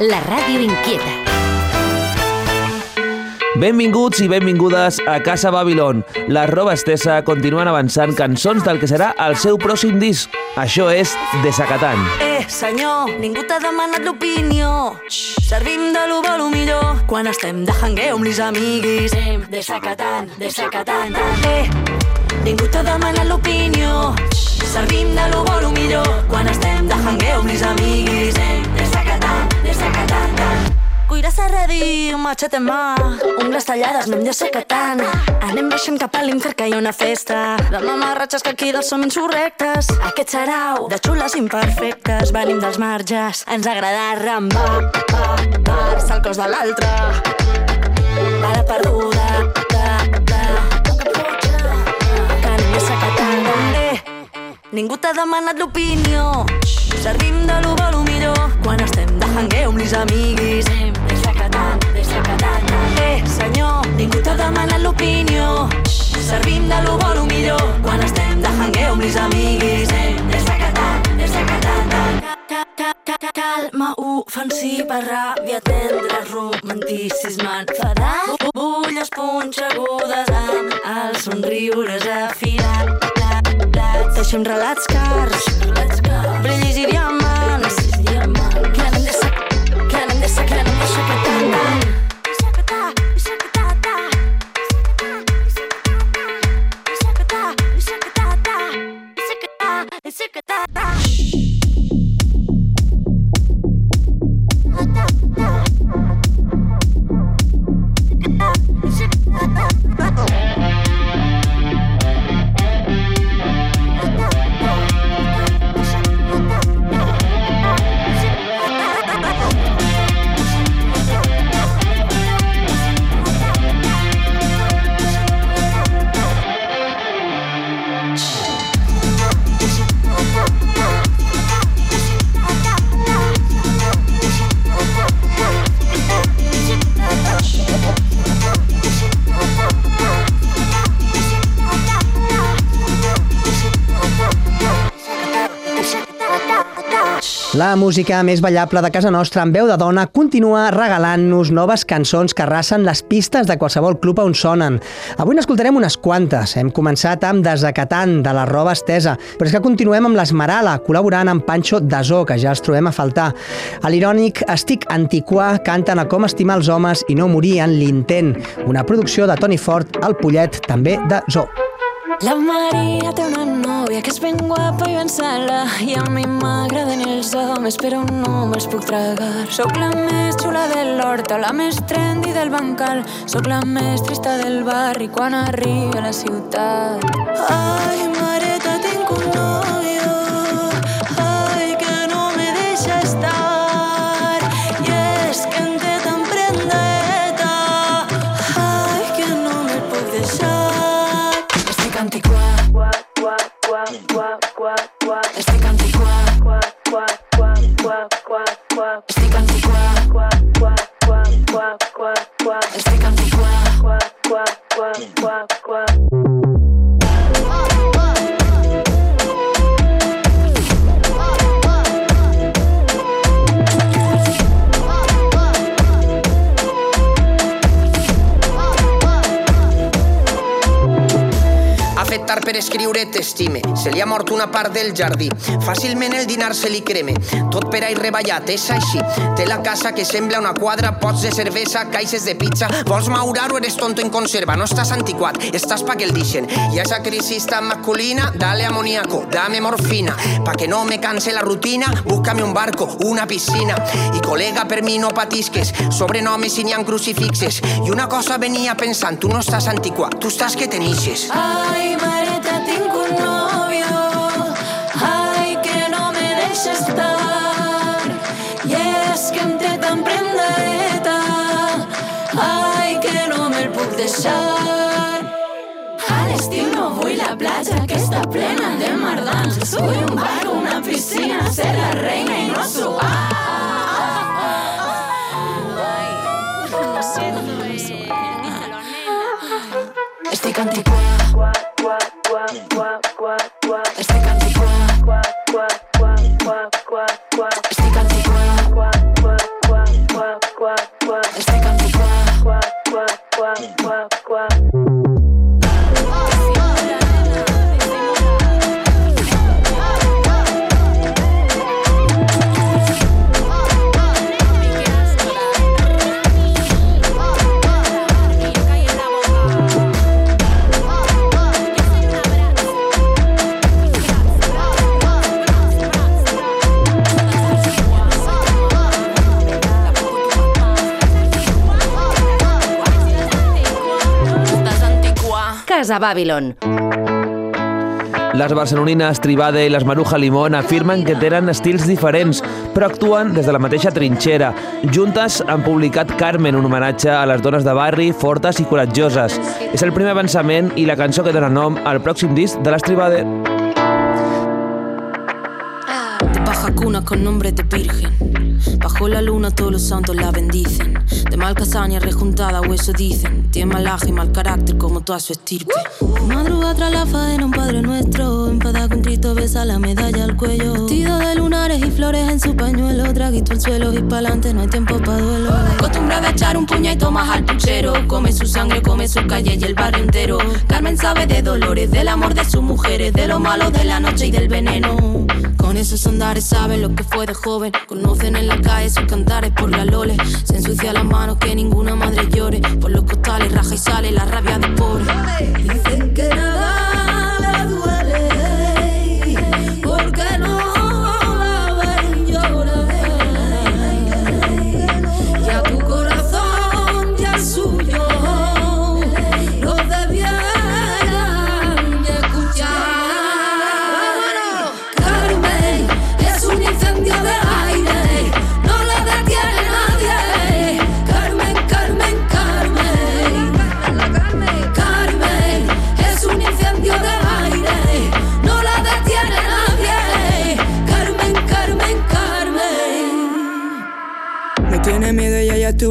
la ràdio inquieta. Benvinguts i benvingudes a Casa Babylon. La roba estesa continuen avançant cançons del que serà el seu pròxim disc. Això és Desacatant. Eh, senyor, ningú t'ha demanat l'opinió. Servim de lo bo lo millor quan estem de hangueu amb les amiguis. Eh, desacatant, desacatant. Eh, ningú t'ha demanat l'opinió. Servim de lo bo lo millor quan estem de hangueu amb les amiguis. Eh, Cuiràs a redir, machete mà Ungles tallades, anem de secatant Anem baixant cap a l'infern que hi ha una festa. De mamarratxes que aquí dels som insurrectes. Aquest sarau de xules imperfectes. Venim dels marges, ens agrada rambar va, el cos de l'altre. Bala perduda Que Ningú t'ha demanat l'opinió. Servim de lo bo lo millor quan estem de hangueu amb les amiguis. Ningú t'ha demanat l'opinió. Servim de lo bo lo millor quan estem de hangueu amb les amiguis. Desacatant, desacatant. Calma ofensiva, ràbia tendra, romanticisme enfadat. Bulles punxegudes amb els somriures afilat. Deixem relats cars, brillis i diamants. look at that. Música més ballable de casa nostra amb veu de dona continua regalant-nos noves cançons que arrasen les pistes de qualsevol club on sonen. Avui n'escoltarem unes quantes. Hem començat amb Desacatant, de la roba estesa, però és que continuem amb l'Esmerala, col·laborant amb Pancho Dasó, que ja els trobem a faltar. A l'irònic Estic Antiquà canten a Com estimar els homes i no morir en l'intent, una producció de Toni Fort, el Pollet, també de Zo. La Maria té una nòvia que és ben guapa i ben sala i a mi m'agraden els homes però no me'ls puc tragar. Sóc la més xula de l'horta, la més trendy del bancal, sóc la més trista del barri quan arriba a la ciutat. Ai, Mareta, tinc un novio, Estoy antigua. Estoy antigua. Estoy antigua. Estoy antigua. Per escriure t'estime. Se li ha mort una part del jardí. Fàcilment el dinar se li creme. Tot per ahí reballat, és així. Té la casa que sembla una quadra, pots de cervesa, caixes de pizza. Vols maurar o eres tonto en conserva? No estàs antiquat, estàs pa que el dixen. I a esa crisis tan masculina, dale amoníaco, dame morfina. Pa que no me canse la rutina, búscame un barco, una piscina. I col·lega, per mi no patisques, sobrenomes i n'hi ha crucifixes. I una cosa venia pensant, tu no estàs antiquat, tu estàs que tenixes. Ay, Mareta, tinc deixar. A l'estiu no la platja que està plena de mardans. Vull un bar, una piscina, ser la reina i no suar. Antiquà. Estic antiquà. Estic qua qua qua. Casa Babylon. Les barcelonines Tribade i les Maruja Limón afirmen que tenen estils diferents, però actuen des de la mateixa trinxera. Juntes han publicat Carmen, un homenatge a les dones de barri, fortes i coratjoses. És el primer avançament i la cançó que dona nom al pròxim disc de les Tribade. Cuna con nombre de virgen. Bajo la luna todos los santos la bendicen. De mal casaña rejuntada o eso dicen. Tiene malaje y mal carácter como toda su estirpe. Madruga tras la faena un padre nuestro. Enfada con Cristo besa la medalla al cuello. Vestido de lunares y flores en su pañuelo. Traguito al suelo y pa'lante no hay tiempo pa' duelo. Acostumbrada a echar un puñado más al puchero. Come su sangre, come su calle y el barrio entero. Carmen sabe de dolores, del amor de sus mujeres, de lo malo de la noche y del veneno. Con esos andares saben lo que fue de joven. Conocen en la calle sus cantares por la lole. Se ensucia las manos que ninguna madre llore. Por los costales raja y sale la rabia de pobre. Dicen que nada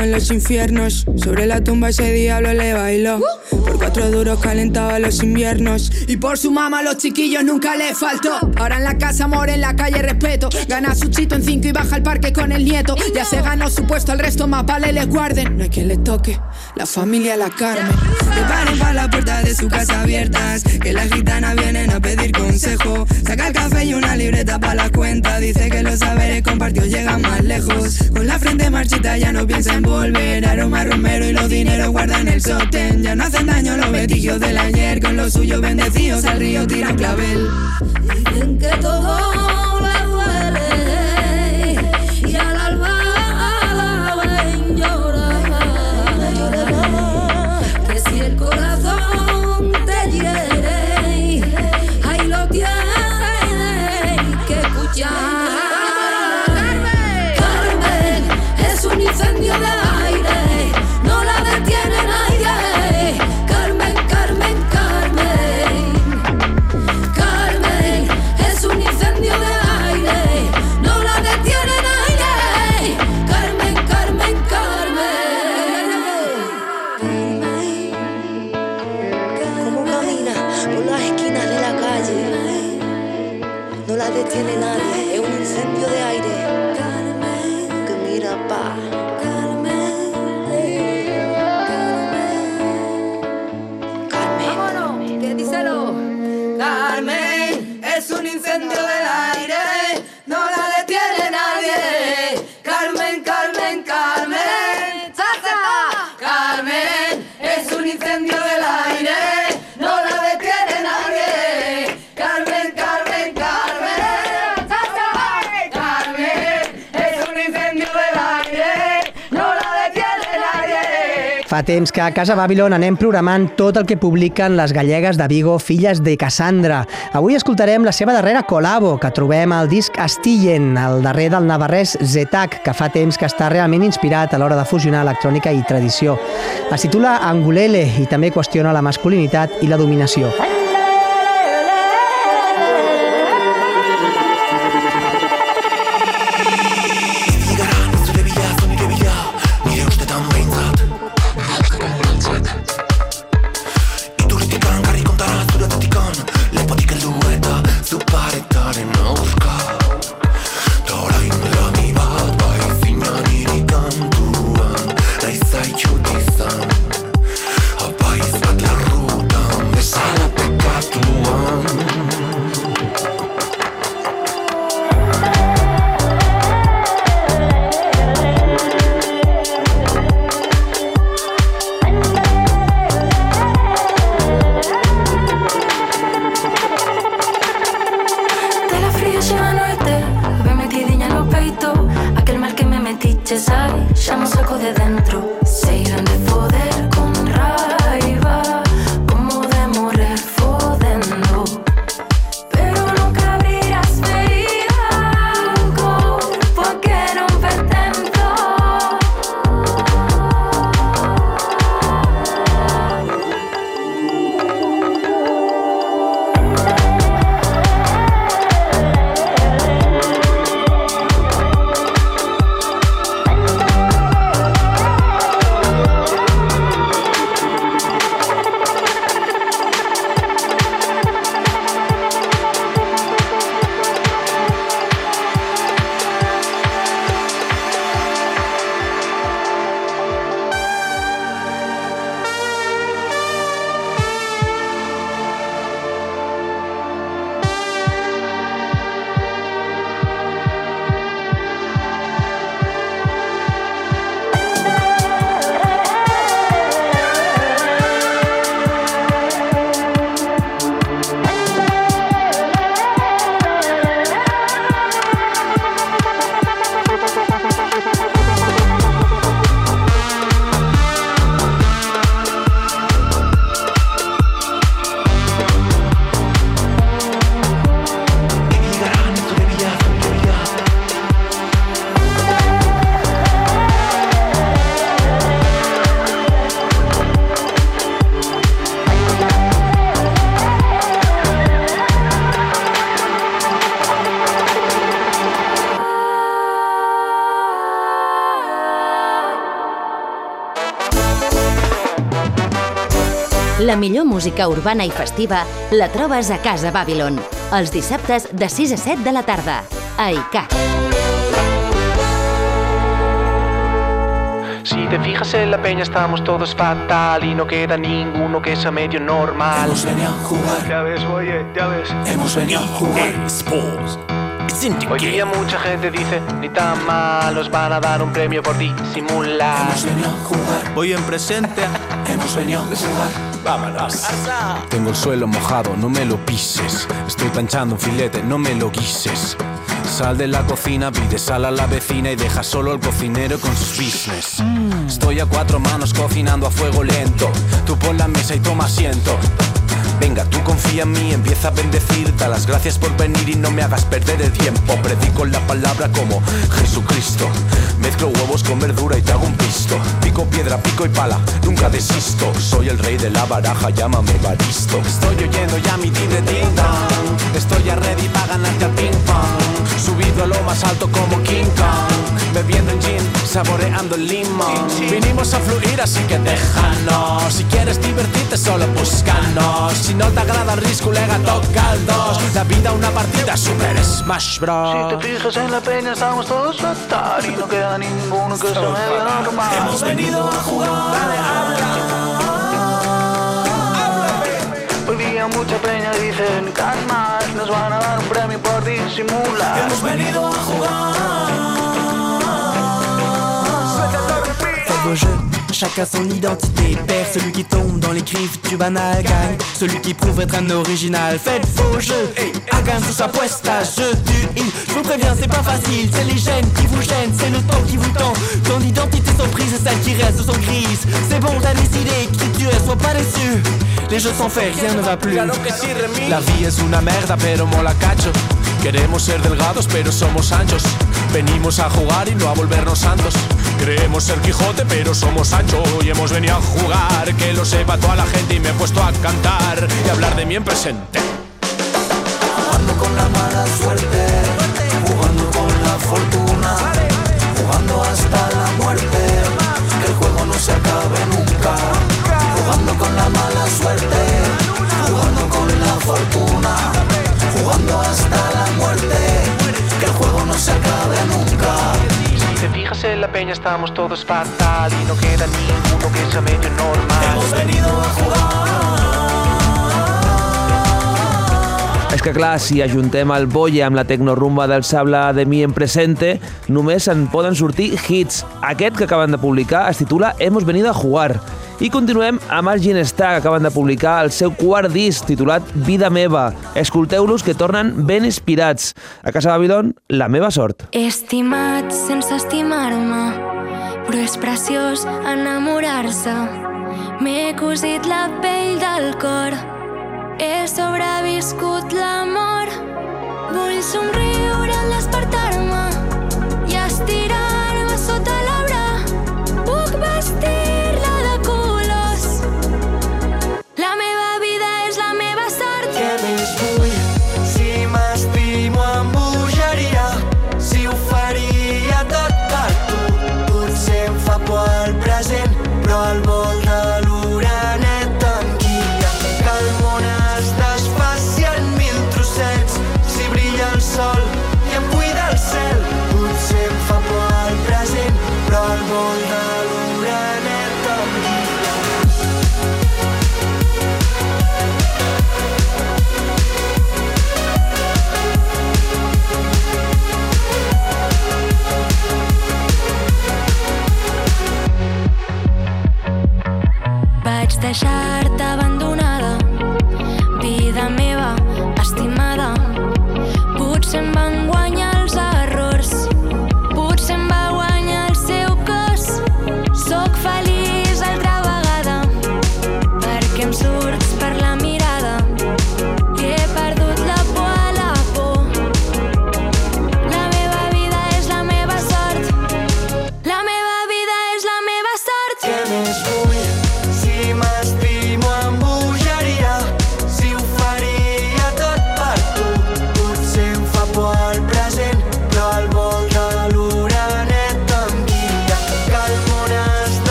en los infiernos. Sobre la tumba ese diablo le bailó. Cuatro duros calentaba los inviernos. Y por su mamá los chiquillos nunca le faltó. Ahora en la casa, amor, en la calle, respeto. Gana su chito en cinco y baja al parque con el nieto. Ya se ganó su puesto, al resto más vale les guarden. No hay quien le toque, la familia la Carmen. Preparen para la puerta de su casa abiertas. Que las gitanas vienen a pedir consejo. Saca el café y una libreta para la cuenta. Dice que los saberes compartidos llegan más lejos. Con la frente marchita ya no piensa en volver. Aroma romero y los dineros guardan el sostén. Ya no hacen daño los vestigios del ayer. Con los suyos bendecidos al río tiran clavel. Dicen que todo Fa temps que a Casa Babylon anem programant tot el que publiquen les gallegues de Vigo, filles de Cassandra. Avui escoltarem la seva darrera col·labo, que trobem al disc Astillen, el darrer del navarrès Zetac, que fa temps que està realment inspirat a l'hora de fusionar electrònica i tradició. Es titula Angulele i també qüestiona la masculinitat i la dominació. Apaiz La millor música urbana i festiva la trobes a Casa Babylon, els dissabtes de 6 a 7 de la tarda, a ICAT. Si te fijas en la peña estamos todos fatal y no queda ninguno que sea medio normal. Hemos venido a jugar. Ya ves, oye, ya ves. Hemos venido a jugar. Sports. Hoy día mucha gente dice, ni tan malos van a dar un premio por disimular. Hemos venido a jugar. Voy en presente. Hemos venido a jugar. Vámonos. Tengo el suelo mojado, no me lo pises. Estoy planchando un filete, no me lo guises. Sal de la cocina, pide sal a la vecina y deja solo al cocinero con sus business. Estoy a cuatro manos cocinando a fuego lento. Tú pon la mesa y toma asiento. Venga, tú confía en mí, empieza a bendecir, da las gracias por venir y no me hagas perder el tiempo. Predico la palabra como Jesucristo. Mezclo huevos con verdura y te hago un pisto. Pico piedra, pico y pala, nunca desisto. Soy el rey de la baraja, llámame baristo. Estoy oyendo ya mi tigre ding dong. Estoy ready para ganarte ping pong. Subido a lo más alto como King Kong. Bebiendo en gin, saboreando el limón. Vinimos a fluir, así que déjanos. Si quieres divertirte, solo búscanos. Si no te agrada el risco, lega, toca el 2. La vida una partida, Super Smash Bros. Si te fijas en la peña estamos todos fatal y no queda ninguno que sea medio normal. Hemos venido a jugar. Hoy día mucha peña nos van a dar un premio por disimular. Hemos venido a jugar. Faites vos jeux, chacun son identité. Père, celui qui tombe dans les griffes du banal gagne. Celui qui prouve être un original. Faites vos jeux, hagan sus apuestas. Je du in, je vous préviens, c'est pas facile. C'est les gènes qui vous gênent, c'est le temps qui vous tend. Ton identité sont prises et celles qui restent sont grises. C'est bon, t'as décidé qui tu es, sois pas déçu. Les jeux sont faits, rien ne va plus. La vida es una merda, pero mola cacho. Queremos ser delgados, pero somos anchos. Venimos a jugar y no a volvernos santos. Creemos ser Quijote, pero somos Sancho. Y hemos venido a jugar, que lo sepa toda la gente. Y me he puesto a cantar y hablar de mí en presente. Jugando con la mala suerte. Jugando con la fortuna. Jugando hasta la muerte. Que el juego no se acabe fortuna. Jugando hasta la muerte. Que el juego no se acabe nunca. Si te fijas en la peña estamos todos fatal y no queda ninguno que sea medio normal. Hemos venido a jugar. És que clar, si ajuntem el bolle amb la tecnorumba del Sable de mi en presente, només en poden sortir hits. Aquest que acaben de publicar es titula Hemos venido a jugar. I continuem amb el Ginestar, que acaben de publicar el seu quart disc titulat Vida meva. Escolteu-los que tornen ben inspirats. A Casa Babylon, la meva sort. Estimat sense estimar-me, però és preciós enamorar-se. M'he cosit la pell del cor, he sobreviscut l'amor. Vull somriure al despertar-me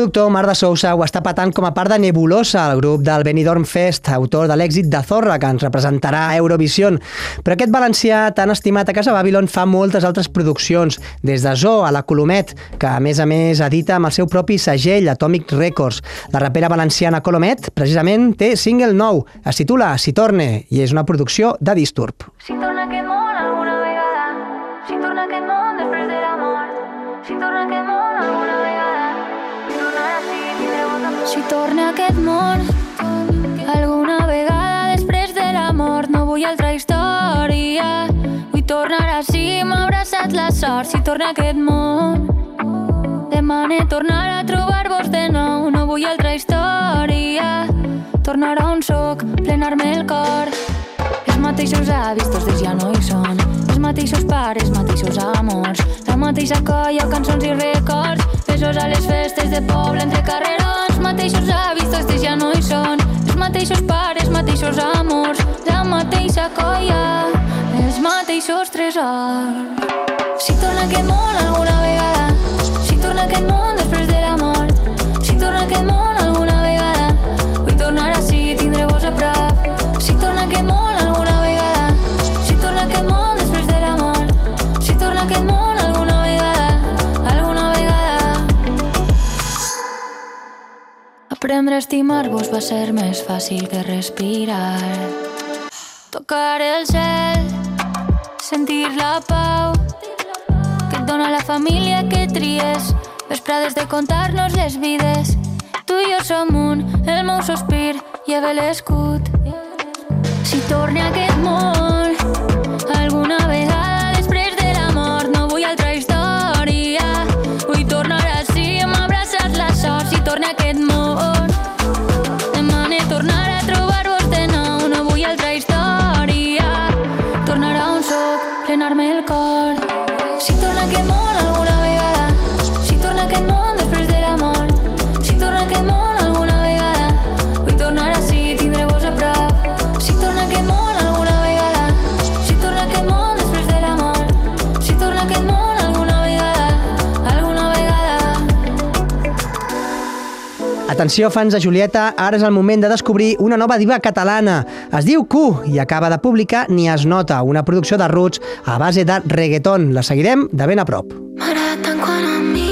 productor Marc de Sousa ho està patant com a part de Nebulosa, el grup del Benidorm Fest, autor de l'èxit de Zorra, que ens representarà a Eurovision. Però aquest valencià tan estimat a Casa Babylon fa moltes altres produccions, des de Zo a la Colomet, que a més a més edita amb el seu propi segell, Atomic Records. La rapera valenciana Colomet, precisament, té single nou, es titula Si torne, i és una producció de Disturb. Si torna aquest món aquest món alguna vegada després de la mort, no vull altra història. Vull tornar així, m'ha abraçat la sort, si torna aquest món. Demane tornar a trobar-vos de nou, no vull altra història. Tornar a on soc, plenar-me el cor. Els mateixos avis, tots ja no hi són. Els mateixos pares, mateixos amors. La mateixa colla, cançons i records. Besos a les festes de poble entre carrerons. Mateixos avis, tots ja no hi són. Els mateixos pares, mateixos amors. La mateixa colla, els mateixos tresors. Si torna aquest món alguna vegada, si torna aquest món després de la mort, si torna aquest món Aprendre a estimar-vos va ser més fàcil que respirar. Tocar el cel, sentir la pau que et dona la família que tries. Vesprades de contar-nos les vides. Tu i jo som un, el meu sospir lleva l'escut. Si torne a aquest món Atenció, fans de Julieta, ara és el moment de descobrir una nova diva catalana. Es diu Q i acaba de publicar Ni es nota, una producció de roots a base de reggaeton. La seguirem de ben a prop. M'agrada tant quan em mires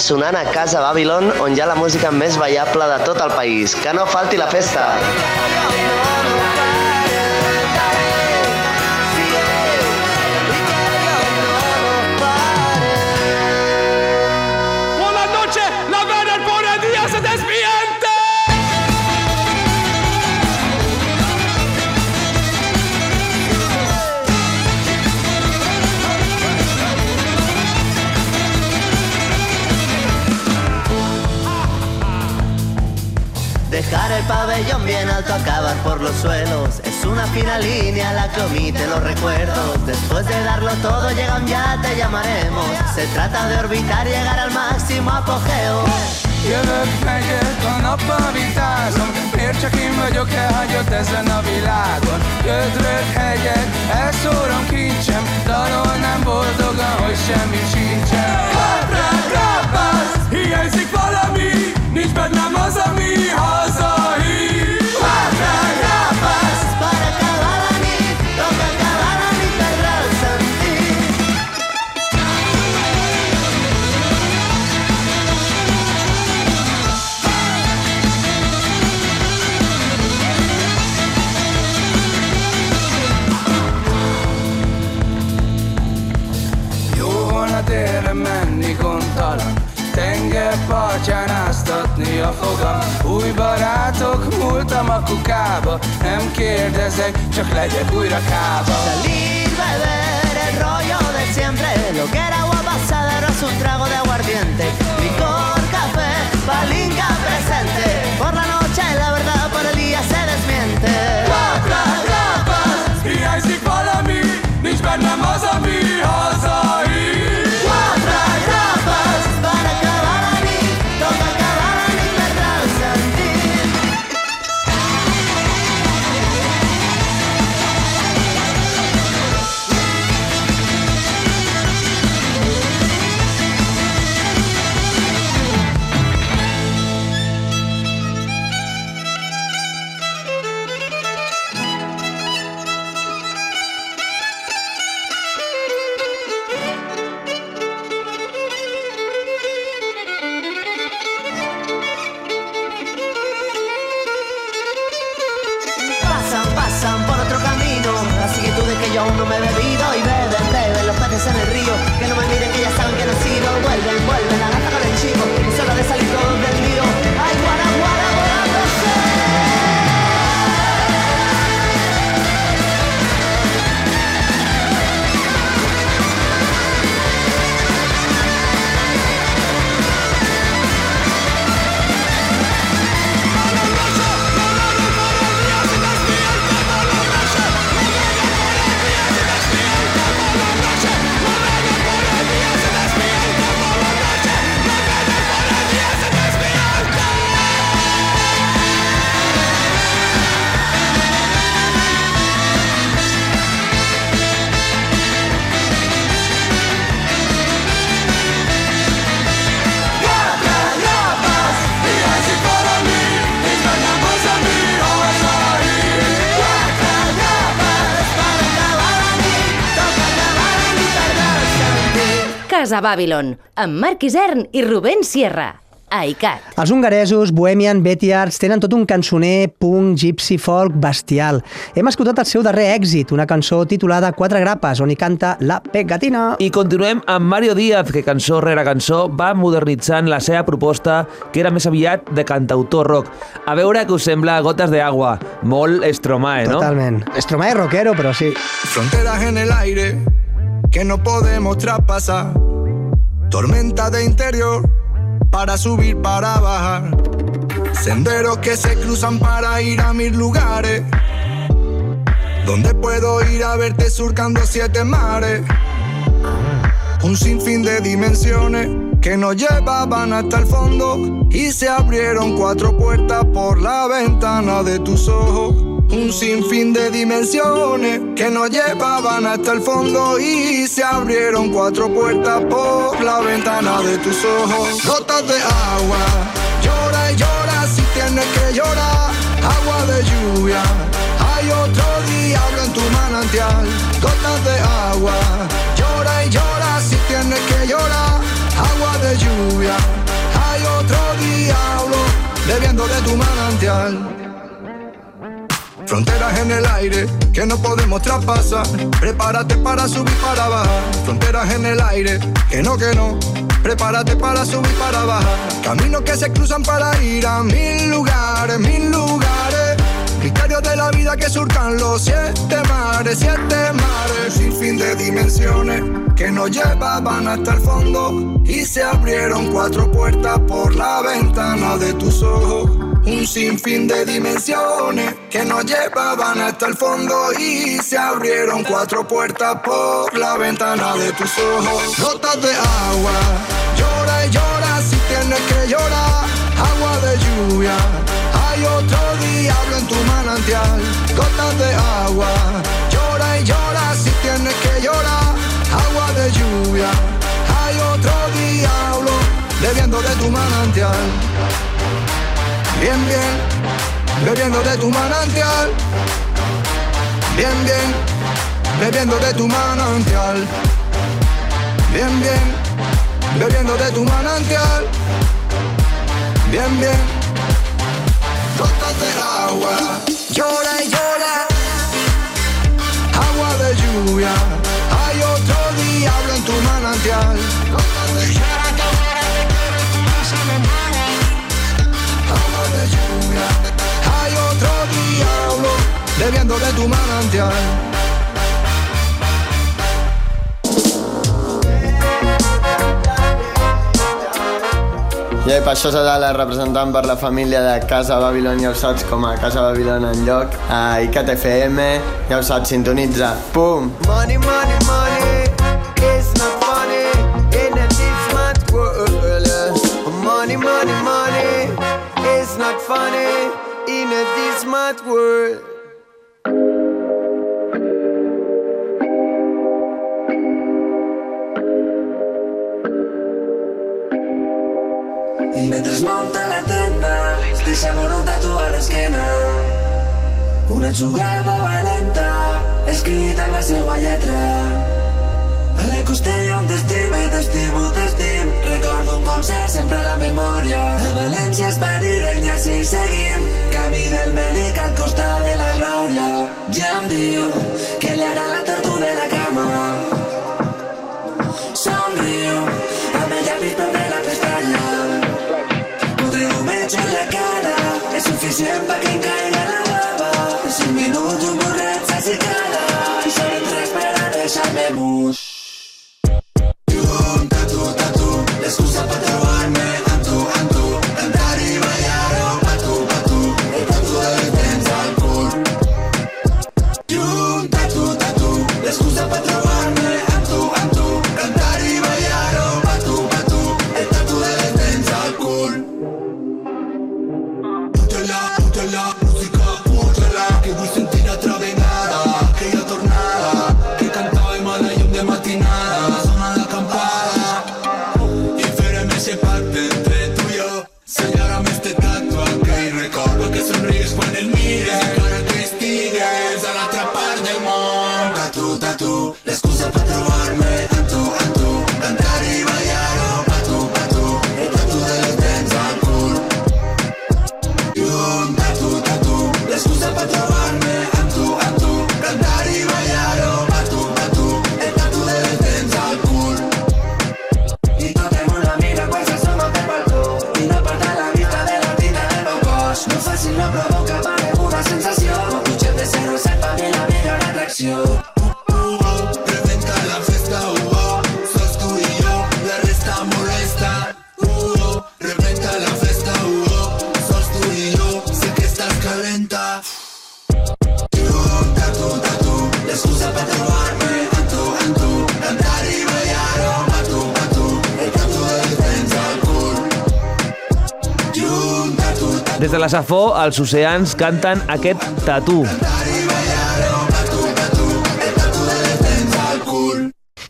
sonant a Casa Babylon, on hi ha la música més ballable de tot el país. Que no falti la festa! Dejar el pabellón bien alto, acabar por los suelos. Es una fina línea la que omite los recuerdos. Después de darlo todo, llega un ya te llamaremos. Se trata de orbitar y llegar al máximo apogeo. Jövök megért a nappal vitázom Miért csak én vagyok elhagyott ezen a világon Gödrök hegyek, elszórom kincsem Dalolnám boldogan, hogy semmi sincsen Kapra, kapasz, hiányzik Nicht Bernard Masami, Hasa. Barátok, múltam a kukába Nem kérdezek, csak legyek újra kába Salir, beber el rollo de siempre. Lo que era agua pasada es un trago de aguardiente. Licor, café, palinca presente. Por la noche la verdad, Casa Babylon, amb Marc Isern i Rubén Sierra. A ICAT. Els hongaresos, Bohemian Betiards, tenen tot un cançoner punk, gypsy, folk, bestial. Hem escoltat el seu darrer èxit, una cançó titulada Quatre grapes, on hi canta La Pegatina. I continuem amb Mario Díaz, que cançó rere cançó va modernitzant la seva proposta, que era més aviat de cantautor rock. A veure què us sembla Gotes de Agua. Molt Stromae, no? Totalment. Stromae rockero, però sí. Fronteras en el aire que no podemos traspasar. Tormenta de interior para subir, para bajar. Senderos que se cruzan para ir a mil lugares. Donde puedo ir a verte surcando siete mares. Un sinfín de dimensiones que nos llevaban hasta el fondo y se abrieron cuatro puertas por la ventana de tus ojos. Un sinfín de dimensiones que nos llevaban hasta el fondo y se abrieron cuatro puertas por la ventana de tus ojos. Gotas de agua, llora y llora si tienes que llorar. Agua de lluvia, hay otro diablo en tu manantial. Gotas de agua, llora y llora si tienes que llorar. Agua de lluvia. Hay otro diablo bebiendo de tu manantial. Fronteras en el aire que no podemos traspasar. Prepárate para subir, para bajar. Fronteras en el aire que no, que no. Prepárate para subir, para bajar. Caminos que se cruzan para ir a mil lugares, mil lugares. Misterios de la vida que surcan los siete mares, siete mares. Sin fin de dimensiones que nos llevaban hasta el fondo. Y se abrieron cuatro puertas por la ventana de tus ojos. Un sinfín de dimensiones que nos llevaban hasta el fondo y se abrieron cuatro puertas por la ventana de tus ojos. Gotas de agua, llora y llora si tienes que llorar. Agua de lluvia, hay otro diablo en tu manantial. Gotas de agua, llora y llora si tienes que llorar. Agua de lluvia, hay otro diablo bebiendo de tu manantial bien, bien, bebiendo de tu manantial. Bien, bien, bebiendo de tu manantial. Bien, bien, bebiendo de tu manantial. Bien, bien, gotas de agua. Llora y llora, agua de lluvia. Hay otro diablo en tu manantial. Lluvia. Hay otro diablo bebiendo de tu manantial. I per això serà la representant per la família de Casa Babilon, ja ho saps, com a Casa Babilon en lloc, a ICAT FM, ja ho saps, sintonitza. Pum! Money, money, money not funny in a smart world. I mentre es munta la tenda, veure un tatu a l'esquena. Una jugada valenta, escrita en la seva lletra. A la costella on t'estime, t'estimo, t'estim. Recordo un concert sempre la memòria. A València es va dir i així seguim. Camí del Melic al costat de la glòria. Ja em diu que li agrada la tortuga de la cama. Somriu, amb el llapis per de la pestanya. Un triomfeig en la cara és suficient perquè caiga la bava. En cinc minuts un la Safó, els oceans canten aquest tatú.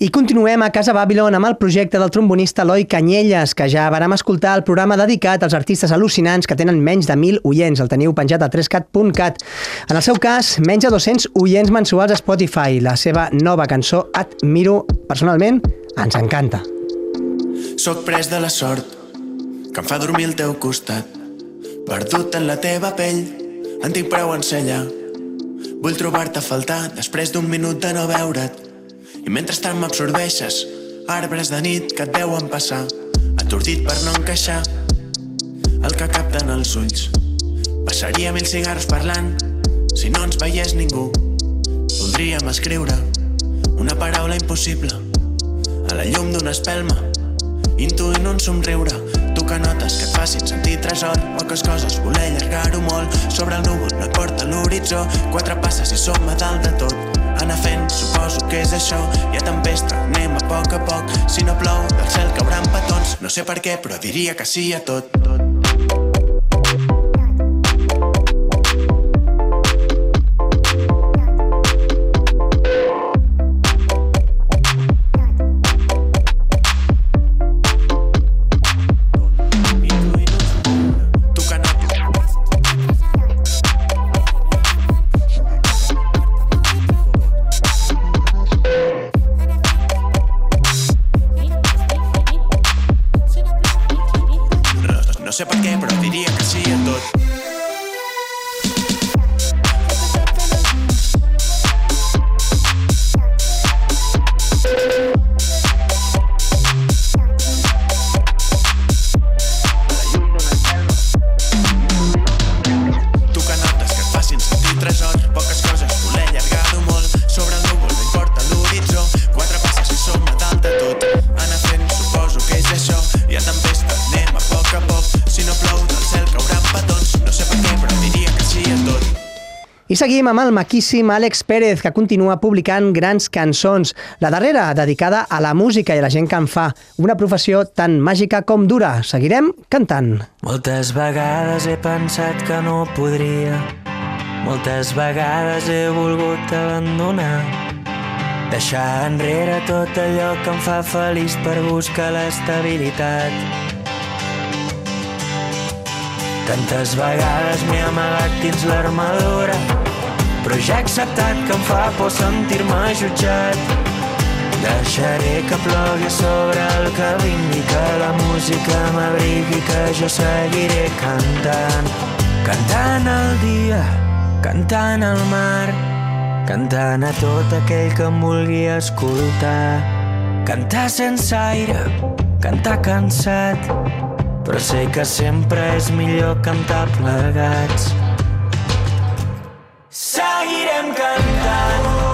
I continuem a Casa Babylon amb el projecte del trombonista Eloi Canyelles, que ja vàrem escoltar el programa dedicat als artistes al·lucinants que tenen menys de 1.000 oients. El teniu penjat a 3cat.cat. En el seu cas, menys de 200 oients mensuals a Spotify. La seva nova cançó, Admiro, personalment, ens encanta. Sóc pres de la sort que em fa dormir al teu costat. Perdut en la teva pell, en tinc prou en ser allà. Vull trobar-te a faltar després d'un minut de no veure't. I mentrestant m'absorbeixes, arbres de nit que et veuen passar, atordit per no encaixar el que capten els ulls. Passaria mil cigarros parlant si no ens veiés ningú. Voldríem escriure una paraula impossible a la llum d'una espelma, intuint un somriure. Que notes que et facin sentir tresor, poques coses, voler allargar-ho molt. Sobre el núvol et porta l'horitzó, quatre passes i som a dalt de tot. Anar fent, suposo que és això. Hi ha tempesta, anem a poc a poc. Si no plou, del cel cauran petons. No sé per què, però diria que sí a tot. No Seguim amb el maquíssim Àlex Pérez, que continua publicant grans cançons. La darrera, dedicada a la música i a la gent que en fa. Una professió tan màgica com dura. Seguirem cantant. Moltes vegades he pensat que no podria. Moltes vegades he volgut abandonar. Deixar enrere tot allò que em fa feliç per buscar l'estabilitat. Tantes vegades m'he amagat dins l'armadura, però ja he acceptat que em fa por sentir-me jutjat. Deixaré que plogui sobre el que vingui, que la música m'abrigui, que jo seguiré cantant. Cantant el dia, cantant el mar, cantant a tot aquell que em vulgui escoltar. Cantar sense aire, cantar cansat, però sé que sempre és millor cantar plegats. Seguirem cantant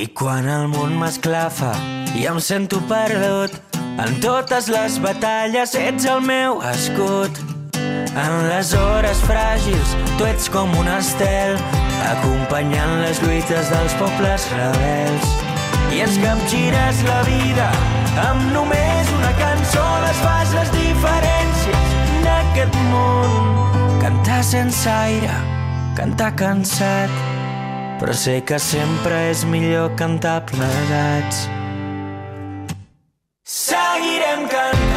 I quan el món m'esclafa i em sento perdut, en totes les batalles ets el meu escut. En les hores fràgils tu ets com un estel, acompanyant les lluites dels pobles rebels. I ens capgires la vida amb només una cançó, les fas les diferències d'aquest món. Cantar sense aire, cantar cansat, però sé que sempre és millor cantar plegats. Seguirem cantant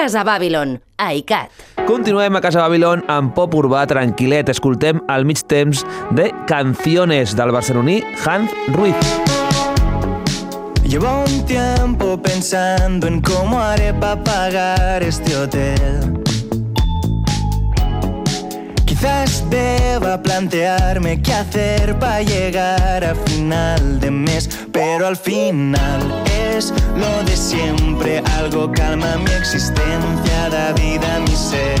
Casa Babylon, a ICAT. Continuem a Casa Babilón amb pop urbà tranquil·let. Escoltem al mig temps de Canciones del barceloní Hans Ruiz. Llevo un tiempo pensando en cómo haré para pagar este hotel. Quizás deba plantearme qué hacer para llegar a final de mes, pero al final es lo de siempre, algo calma mi existencia, da vida a mi ser.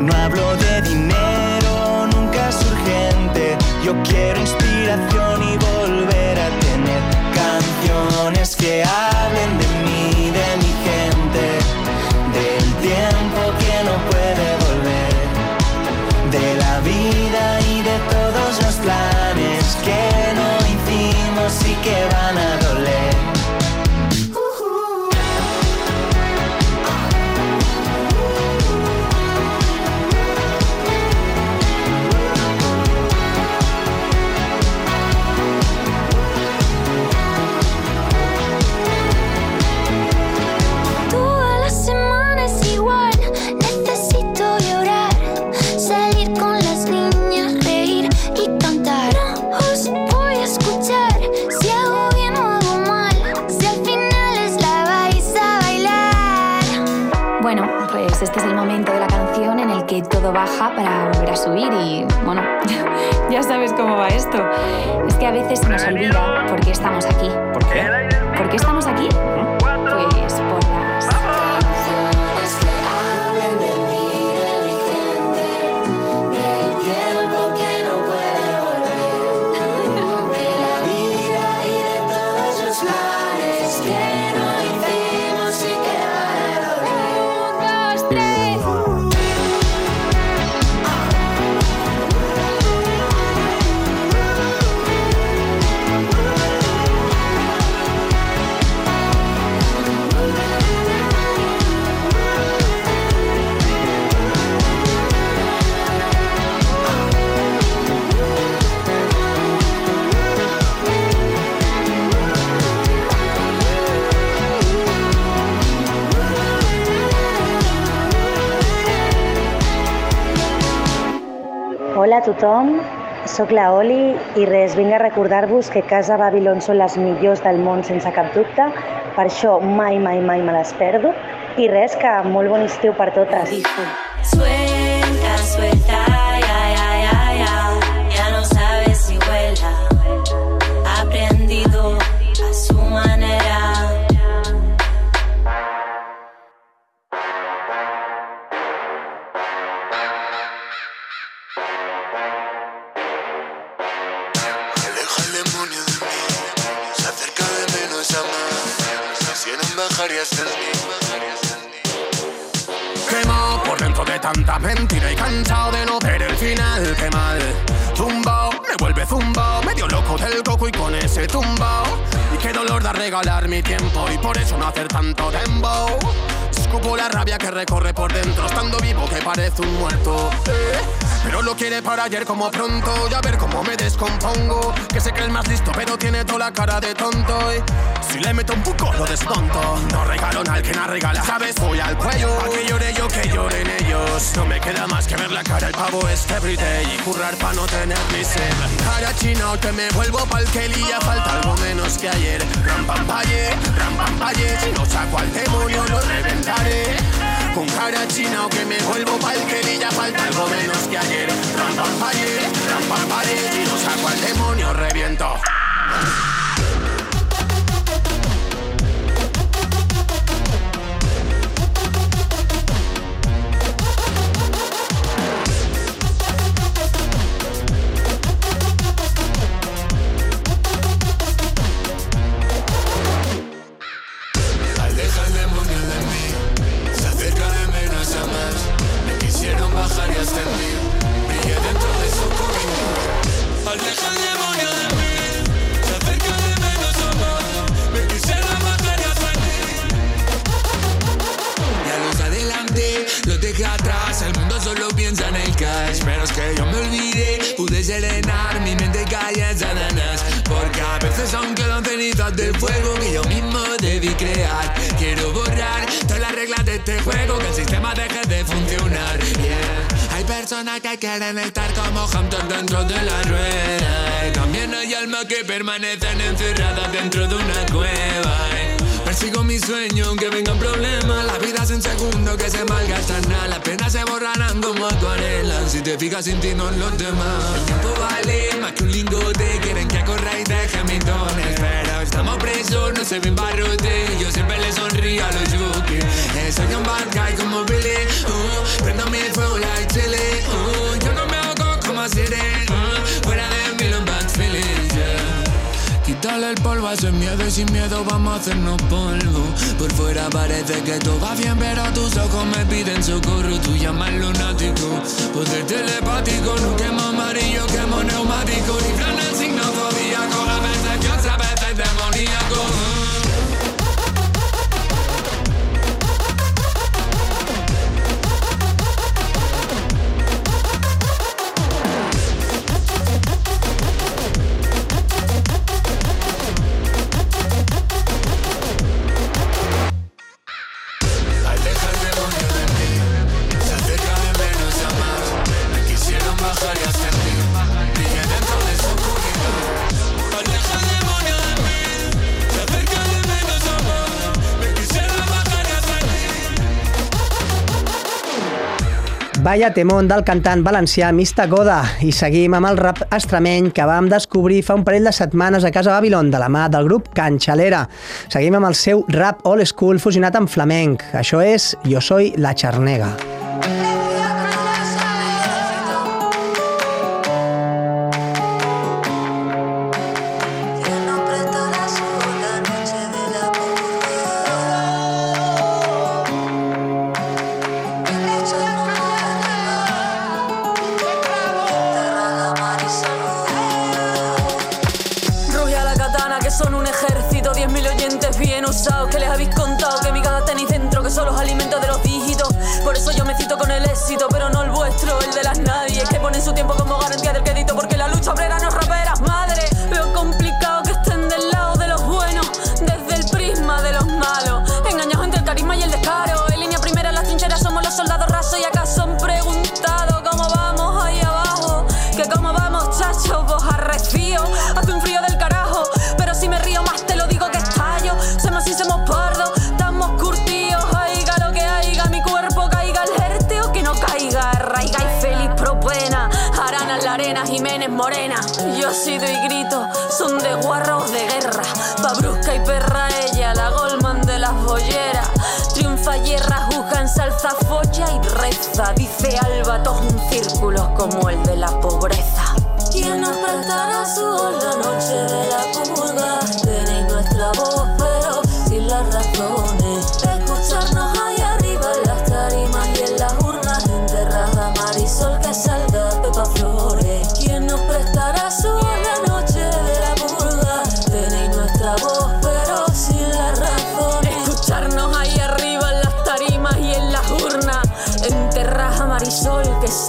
No hablo de dinero, nunca es urgente, yo quiero inspiración para volver a subir y, bueno, ya sabes cómo va esto. Es que a veces se nos olvida por qué estamos aquí. ¿Por qué? ¿Por qué estamos aquí? Hola a tothom, sóc la Oli i res, vinc a recordar-vos que Casa Babilón són les millors del món sense cap dubte, per això mai, mai, mai me les perdo. I res, que molt bon estiu per totes. Suelta, mal. Zumbao, me vuelve zumbao, medio loco del coco y con ese tumbao. Y qué dolor da regalar mi tiempo y por eso no hacer tanto dembow. Escupo la rabia que recorre por dentro, estando vivo que parece un muerto. eh. Pero lo quiere para ayer como pronto, ya ver cómo me descompongo. Que se cree el más listo, pero tiene toda la cara de tonto. Y si le meto un poco, lo desmonto. No regalo al que no regala, ¿sabes? Voy al cuello. A que llore yo, que lloren ellos. No me queda más que ver la cara, el pavo este everyday. Y currar pa' no tener ni sed. Cara china, o que me vuelvo pa'l que lía. Falta algo menos que ayer. Ram pam paye, ram. Si no saco al demonio, lo reventaré. Con cara china o que me vuelvo pa'l que lía. Falta algo menos que ayer. Ram pam paye, ram pam paye. Si no saco al demonio, reviento. Permanecen encerradas dentro de una cueva. Y Persigo mi sueño aunque vengan problemas. La vida es en segundo que se malgastan. Las penas se borrarán como acuarelas. Si te fijas sin ti no en los demás. El tiempo vale más que un lingote. Quieren que corra y deje mis dones. Pero estamos presos, no se ven barrotes. Yo siempre le sonrío a los yuki. Eh, soy un bad guy como Billy. Uh, prendo mi fuego like chili. Uh, yo no me hago como Siri. Quítale el polvo a ese miedo y sin miedo vamos a hacernos polvo. Por fuera parece que todo va bien, pero tus ojos me piden socorro. Tú llamas lunático, poder telepático. No quemo amarillo, quemo neumático. Librando el signo zodíaco, a veces Dios, a veces demoníaco. Vaya temón del cantant valencià Mista Goda i seguim amb el rap extremeny que vam descobrir fa un parell de setmanes a Casa Babylon de la mà del grup Canxalera. Seguim amb el seu rap old school fusionat amb flamenc. Això és Jo soy la Charnega. Rugia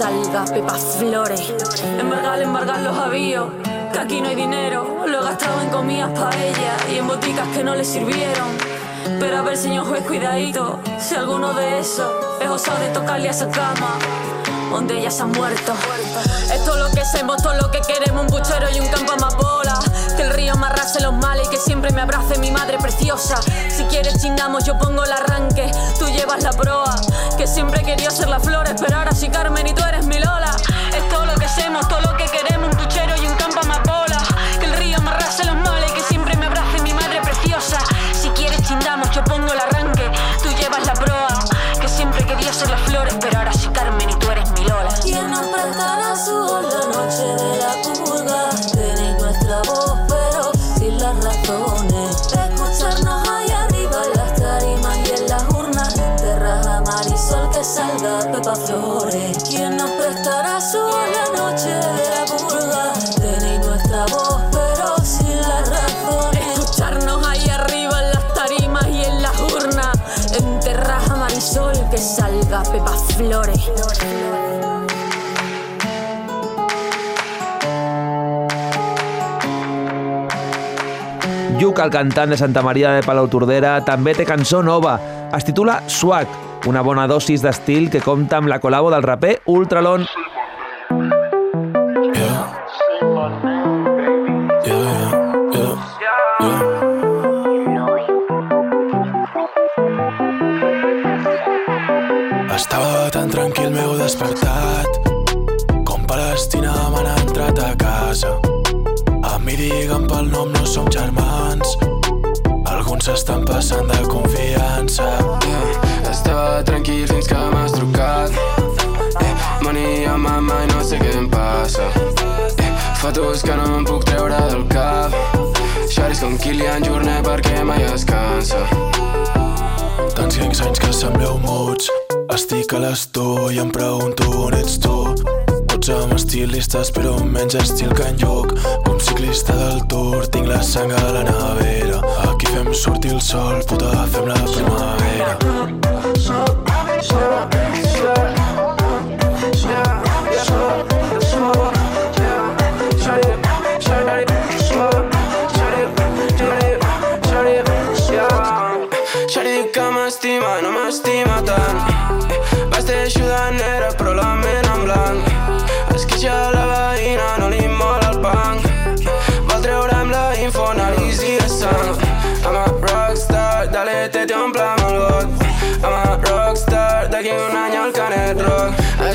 salga Pepa Flores. Embargar, embargar los avíos. Que aquí no hay dinero. Lo he gastado en comidas para ella y en boticas que no le sirvieron. Pero a ver, señor juez, cuidadito. Si alguno de esos es osado de tocarle a esa cama. Donde ella se ha muerto. Es todo lo que hacemos, todo lo que queremos, un puchero y un campo amapola. Que el río me los males y que siempre me abrace mi madre preciosa. Si quieres chingamos, yo pongo el arranque, tú llevas la proa. Que siempre quería ser las flores, pero ahora sí Carmen y tú eres mi Lola. Es todo lo que hacemos, todo lo que Lluc, el cantant de Santa Maria de Palautordera, també té cançó nova. Es titula Swag, una bona dosis d'estil que compta amb la col·labo del raper Ultralon. Estava tan tranquil, m'heu despertat Com Palestina m'han entrat a casa Digue'm pel nom, no som germans. Alguns s'estan passant de confiança. Yeah, Estava tranquil fins que m'has trucat. Eh, Mania mama i no sé què em passa. Eh, Fotos que no em puc treure del cap. Xaris com Kilian Jornet perquè mai es cansa. Tants cinc anys que sembleu muts. Estic a l'estor i em pregunto on ets tu Tots amb estilistes però menys estil que en Lluc Com ciclista del Tour tinc la sang a la nevera. Aquí fem sortir el sol, puta, fem la primavera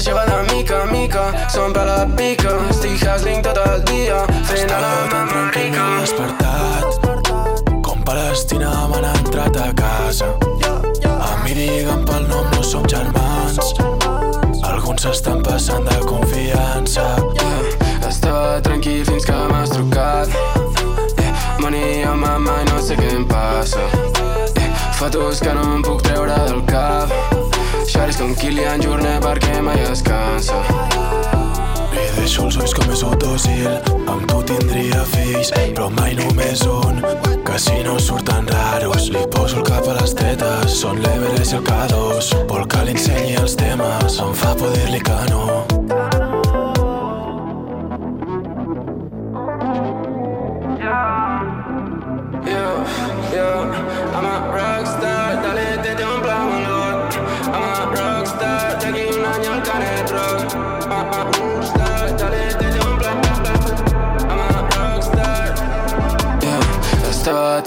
Rock Això va de mica a mica, som per la pica. Estic hustling tot el dia, fent a la mama rica. despertat Com Palestina m'han entrat a casa. A mi digue'm pel nom, no som germans. Alguns s'estan passant de confiança. Yeah, Estava tranquil fins que m'has trucat. Yeah, Mania mama i no sé què em passa. Yeah, Fotos que no em puc treure del cap Xaris com Kilian Jornet perquè mai es cansa Li deixo els ulls com és un dòcil Amb tu tindria fills, però mai només un Que si no surten raros Li poso el cap a les tetes Són l'Everest i el K2 Vol que li ensenyi els temes Em fa poder-li que no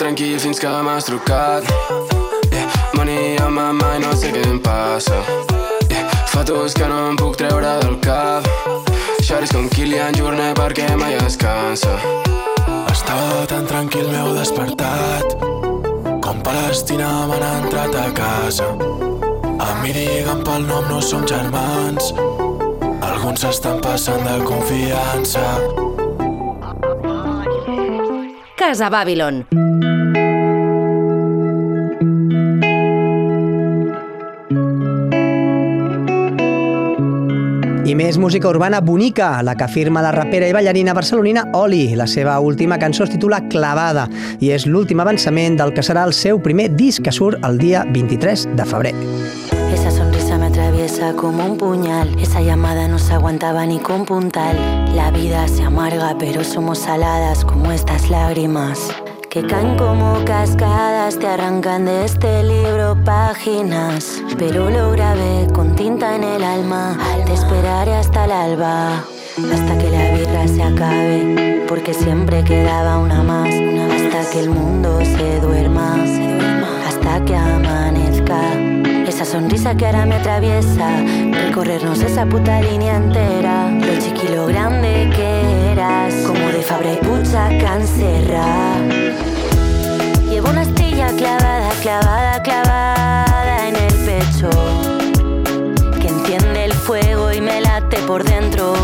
tranquil fins que m'has trucat. Yeah, mania mama i no sé què em passa. Yeah, fotos que no em puc treure del cap. Xaris com Kilian Jornet perquè mai es cansa. Estava tan tranquil, m'heu despertat Com Palestina m'han entrat a casa. A mi digue'm pel nom, no som germans. Alguns s'estan passant de confiança. Casa Babylon. Més música urbana bonica, la que firma la rapera i ballarina barcelonina Oli. La seva última cançó es titula Clavada i és l'últim avançament del que serà el seu primer disc que surt el dia 23 de febrer. Esa sonrisa me atraviesa como un puñal. Esa llamada no se aguantaba ni con puntal. La vida se amarga, pero somos saladas como estas lágrimas. Que caen como cascadas, te arrancan de este libro páginas. Pero lo grabé con tinta en el alma. Te esperaré hasta el alba. Hasta que la birra se acabe, porque siempre quedaba una más. Hasta que el mundo se duerma, hasta que sonrisa que ahora me atraviesa, recorrernos esa puta línea entera. Lo chiquilo grande que eras, como de Fabre Pucha Cancerra. Llevo una astilla clavada, clavada, clavada en el pecho, que enciende el fuego y me late por dentro.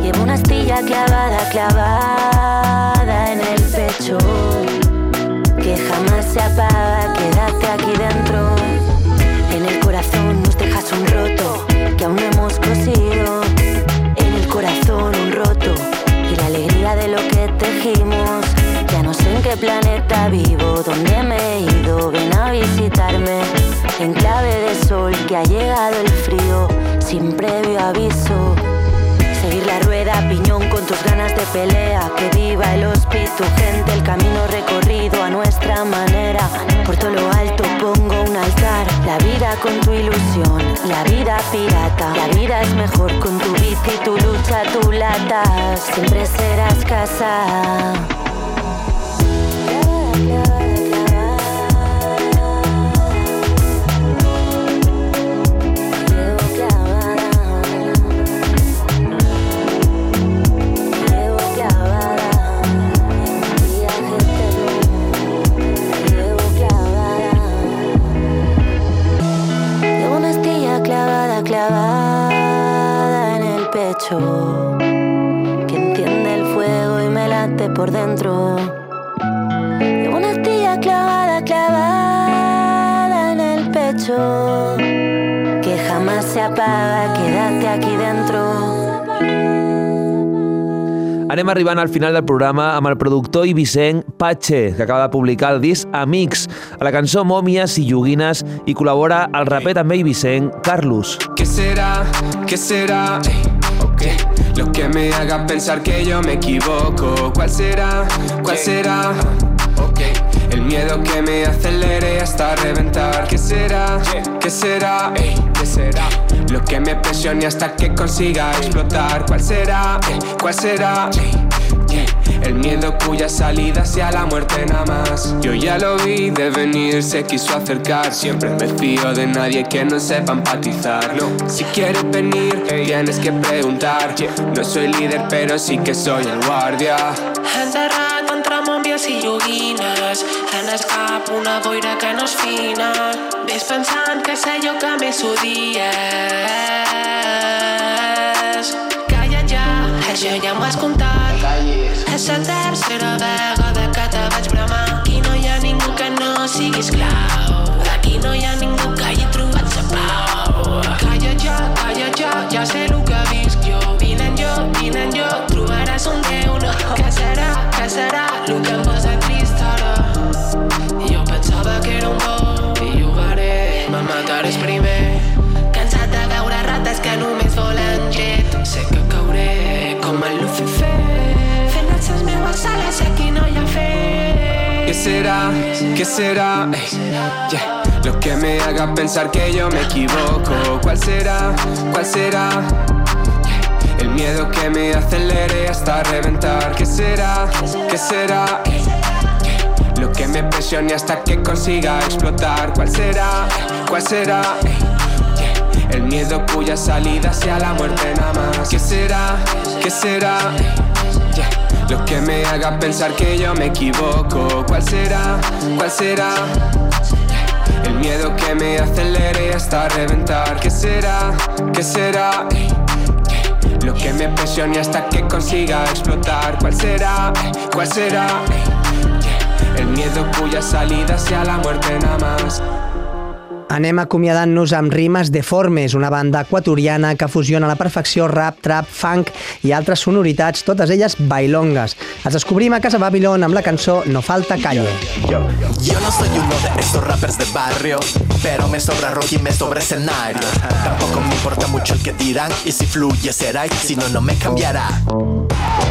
Llevo una astilla clavada, clavada en el pecho, que jamás se apaga, quédate aquí dentro. Un roto, que aún no hemos cosido. En el corazón un roto, y la alegría de lo que tejimos. Ya no sé en qué planeta vivo, dónde me he ido, ven a visitarme. En clave de sol que ha llegado el frío, sin previo aviso. La rueda piñón con con tus ganas de pelea. Que viva el hospital, gente, el camino recorrido a nuestra manera. Por todo lo alto pongo un altar. La vida con tu ilusión, la vida pirata. La vida es mejor con tu bici, tu lucha, tu lata. Siempre serás casa. Pecho Que enciende el fuego y me late por dentro Llevo una astilla clavada, clavada en el pecho Que jamás se apaga, quédate aquí dentro Anem arribant al final del programa amb el productor ibisenc Patxe, que acaba de publicar el disc Amics, a la cançó Mòmies i Joguines i col·labora el raper també ibisenc Carlos. ¿Qué será? ¿Qué será? Ey, Lo que me haga pensar que yo me equivoco. ¿Cuál será? ¿Cuál será? Ok. El miedo que me acelere hasta reventar. ¿Qué será? ¿Qué será? Ey, ¿Qué será? Lo que me presione hasta que consiga explotar. ¿Cuál será? ¿Cuál será? El miedo cuya salida sea la muerte nada más. Yo ya lo vi de venir, se quiso acercar. Siempre me fío de nadie que no sepa empatizar. No, si quieres venir, tienes que preguntar. No soy líder, pero sí que soy el guardia. Enterrat entre mòmies i joguines En escap una boira que no és fina Ves pensant que sé jo que més odies Calla ja, això ja m'ho has contat És la tercera vegada que te vaig bramar. Aquí no hi ha ningú que no sigui esclau Aquí no hi ha ningú que hagi trobat sa pau. Calla ja, calla ja, sé el que les meves ales i aquí no hi ha fet ¿Qué será? ¿Qué será? Ey, yeah. Lo que me haga pensar que yo me equivoco. ¿Cuál será? ¿Cuál será? El miedo que me acelere hasta reventar. ¿Qué será? ¿Qué será? Lo que me presione hasta que consiga explotar. ¿Cuál será? ¿Cuál será? El miedo cuya salida sea la muerte nada más. ¿Qué será? ¿Qué será? Lo que me haga pensar que yo me equivoco. ¿Cuál será? ¿Cuál será? El miedo que me acelere hasta reventar. ¿Qué será? ¿Qué será? Lo que me presione hasta que consiga explotar. ¿Cuál será? ¿Cuál será? El miedo cuya salida sea la muerte nada más. Anem acomiadant-nos amb Rimes Deformes, una banda equatoriana que fusiona a la perfecció rap, trap, funk i altres sonoritats, totes elles bailongues. Els descobrim a Casa Babylon amb la cançó No falta calle. Yo no soy uno de esos rappers de barrio, pero me sobra rock y me sobra escenario. Tampoco me importa mucho el que dirán, y si fluye será, y si no, no me cambiará.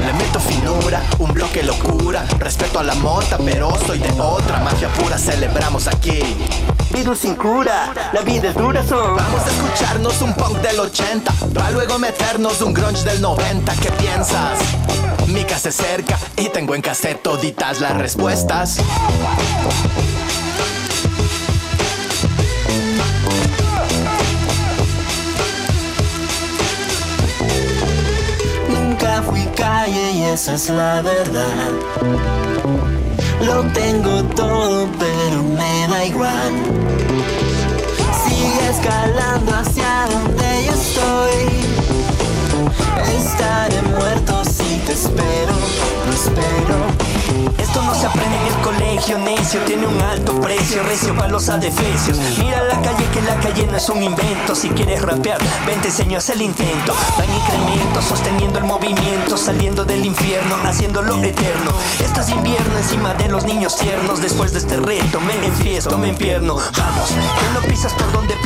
Le meto finura, un bloque locura, respeto a la mota, pero soy de otra. Magia pura celebramos aquí. Virus sin cura, la vida es dura, son. Vamos a escucharnos un punk del 80, para luego meternos un grunge del 90. ¿Qué piensas? Mi casa se cerca y tengo en cassette toditas las respuestas. Nunca fui calle y esa es la verdad. Lo tengo todo, pero me da igual. Escalando hacia donde yo estoy. Estaré muerto si te espero, no espero. Esto no se aprende en el colegio, necio, tiene un alto precio, recio para los adefesios. Mira la calle que la calle no es un invento, si quieres rapear, ven te enseño a el intento. Va en incremento, sosteniendo el movimiento, saliendo del infierno, haciéndolo eterno. Estás invierno encima de los niños tiernos, después de este reto me enfiesto, me empierno. Vamos, que no pisas por donde lo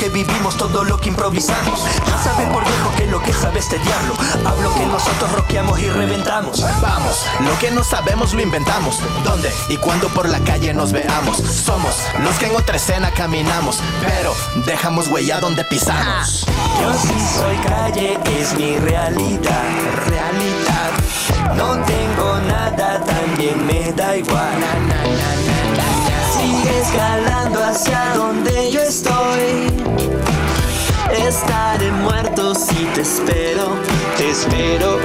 que vivimos, todo lo que improvisamos. Ya sabes por viejo que lo que sabe este diablo, hablo que nosotros roqueamos y reventamos. Vamos, lo que no sabemos lo inventamos. ¿Dónde y cuándo por la calle nos veamos? Somos los que en otra escena caminamos, pero dejamos huella donde pisamos. Yo sí soy calle, es mi realidad, realidad. No tengo nada, también me da igual. Escalando hacia donde yo estoy. Estaré muerto si te espero, te espero.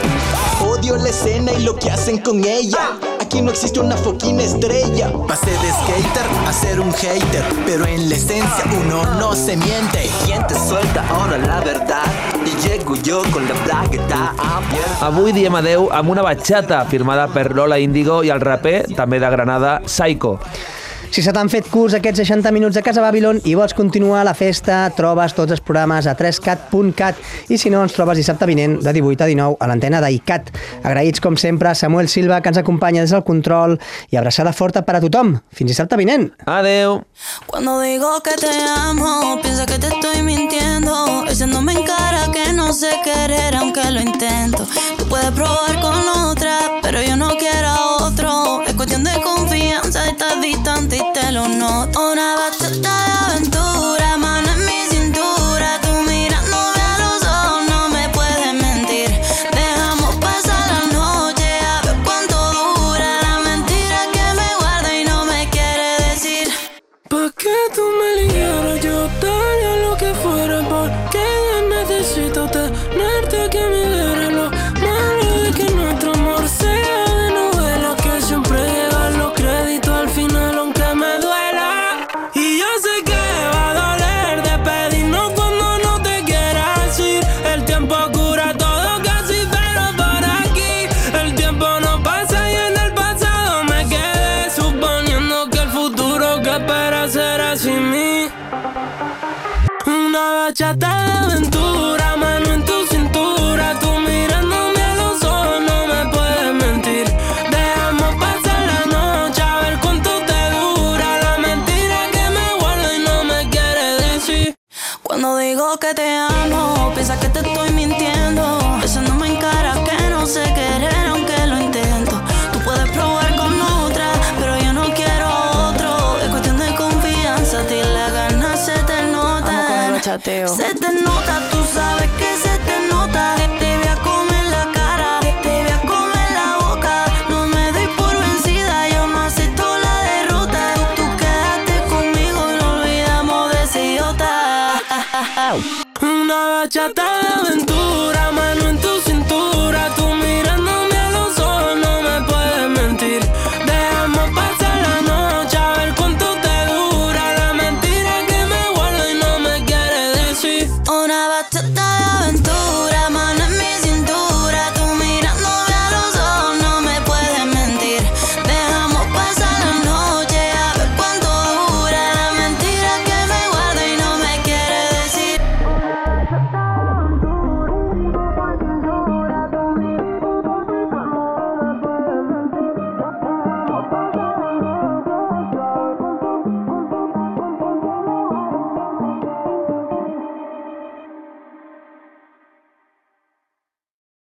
Odio la escena y lo que hacen con ella. Aquí no existe una fucking estrella. Pasé de skater a ser un hater, pero en la esencia uno no se miente. ¿Quién te suelta ahora la verdad? Y llego yo con la bragueta. Yeah. Avui diem adeu amb una batxata firmada per Lola Índigo i el raper, també de Granada, Psycho. Si se t'han fet curts aquests 60 minuts de Casa Babylon i vols continuar la festa, trobes tots els programes a 3cat.cat i si no, ens trobes dissabte vinent de 18 a 19 a l'antena d'ICAT. Agraïts, com sempre, a Samuel Silva, que ens acompanya des del control i abraçada forta per a tothom. Fins dissabte vinent. Adeu. Cuando digo que te amo, piensa que te estoy mintiendo. Echándome en cara que no sé querer, aunque lo intento. Tú puedes probar con otra, pero yo no quiero distante y te lo noto. Nota. Se te nota,